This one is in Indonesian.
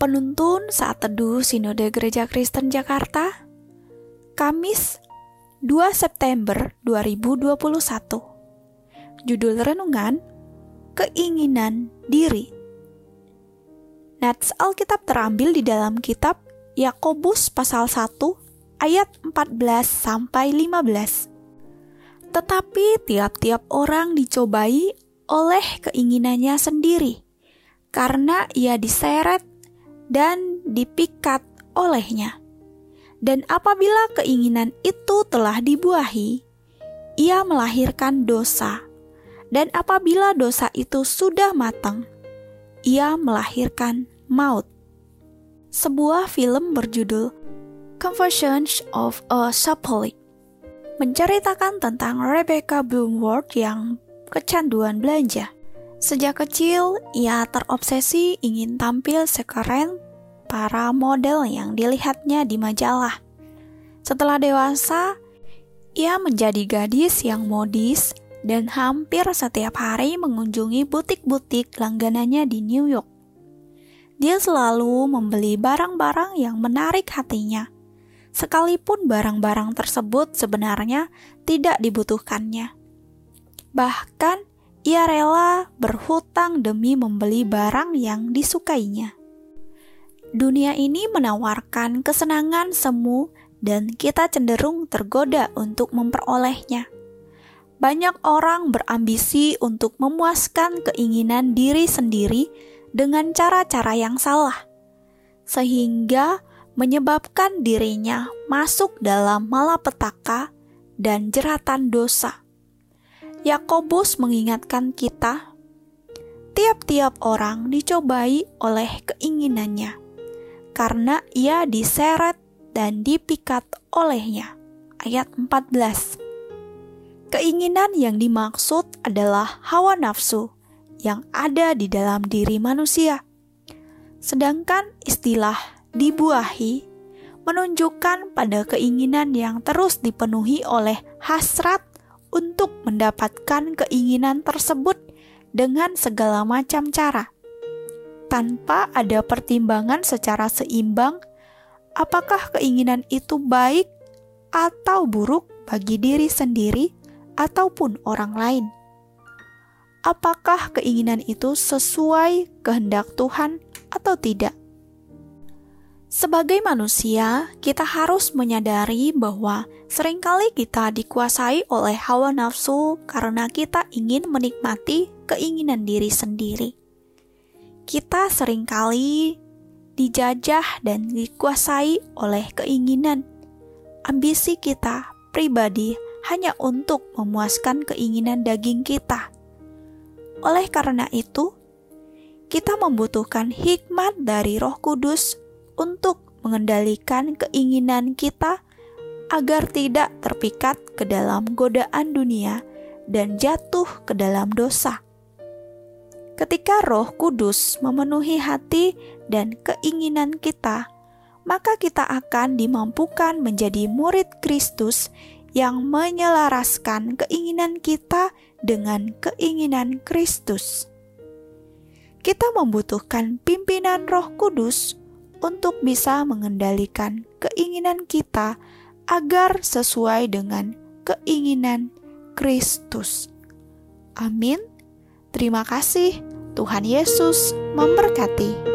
Penuntun saat teduh Sinode Gereja Kristen Jakarta, Kamis 2 September 2021. Judul renungan, Keinginan Diri. Nats Alkitab terambil di dalam kitab Yakobus pasal 1 ayat 14 sampai 15. Tetapi tiap-tiap orang dicobai oleh keinginannya sendiri, karena ia diseret dan dipikat olehnya. Dan apabila keinginan itu telah dibuahi, ia melahirkan dosa. Dan apabila dosa itu sudah matang, ia melahirkan maut. Sebuah film berjudul Conversions of a Sappholic menceritakan tentang Rebecca Bloomworth yang kecanduan belanja. Sejak kecil, ia terobsesi ingin tampil sekeren para model yang dilihatnya di majalah. Setelah dewasa, ia menjadi gadis yang modis dan hampir setiap hari mengunjungi butik-butik langganannya di New York. Dia selalu membeli barang-barang yang menarik hatinya, sekalipun barang-barang tersebut sebenarnya tidak dibutuhkannya. Bahkan, ia rela berhutang demi membeli barang yang disukainya. Dunia ini menawarkan kesenangan semu dan kita cenderung tergoda untuk memperolehnya. Banyak orang berambisi untuk memuaskan keinginan diri sendiri dengan cara-cara yang salah, sehingga menyebabkan dirinya masuk dalam malapetaka dan jeratan dosa. Yakobus mengingatkan kita, tiap-tiap orang dicobai oleh keinginannya, karena ia diseret dan dipikat olehnya. Ayat 14 Keinginan yang dimaksud adalah hawa nafsu yang ada di dalam diri manusia. Sedangkan istilah dibuahi menunjukkan pada keinginan yang terus dipenuhi oleh hasrat untuk mendapatkan keinginan tersebut dengan segala macam cara. Tanpa ada pertimbangan secara seimbang, apakah keinginan itu baik atau buruk bagi diri sendiri ataupun orang lain. Apakah keinginan itu sesuai kehendak Tuhan atau tidak? Sebagai manusia, kita harus menyadari bahwa sering kali kita dikuasai oleh hawa nafsu karena kita ingin menikmati keinginan diri sendiri. Kita sering kali dijajah dan dikuasai oleh keinginan, ambisi kita pribadi hanya untuk memuaskan keinginan daging kita. Oleh karena itu, kita membutuhkan hikmat dari Roh Kudus untuk mengendalikan keinginan kita agar tidak terpikat ke dalam godaan dunia dan jatuh ke dalam dosa. Ketika Roh Kudus memenuhi hati dan keinginan kita, maka kita akan dimampukan menjadi murid Kristus yang menyelaraskan keinginan kita dengan keinginan Kristus. Kita membutuhkan pimpinan Roh Kudus untuk bisa mengendalikan keinginan kita agar sesuai dengan keinginan Kristus. Amin. Terima kasih. Tuhan Yesus memberkati.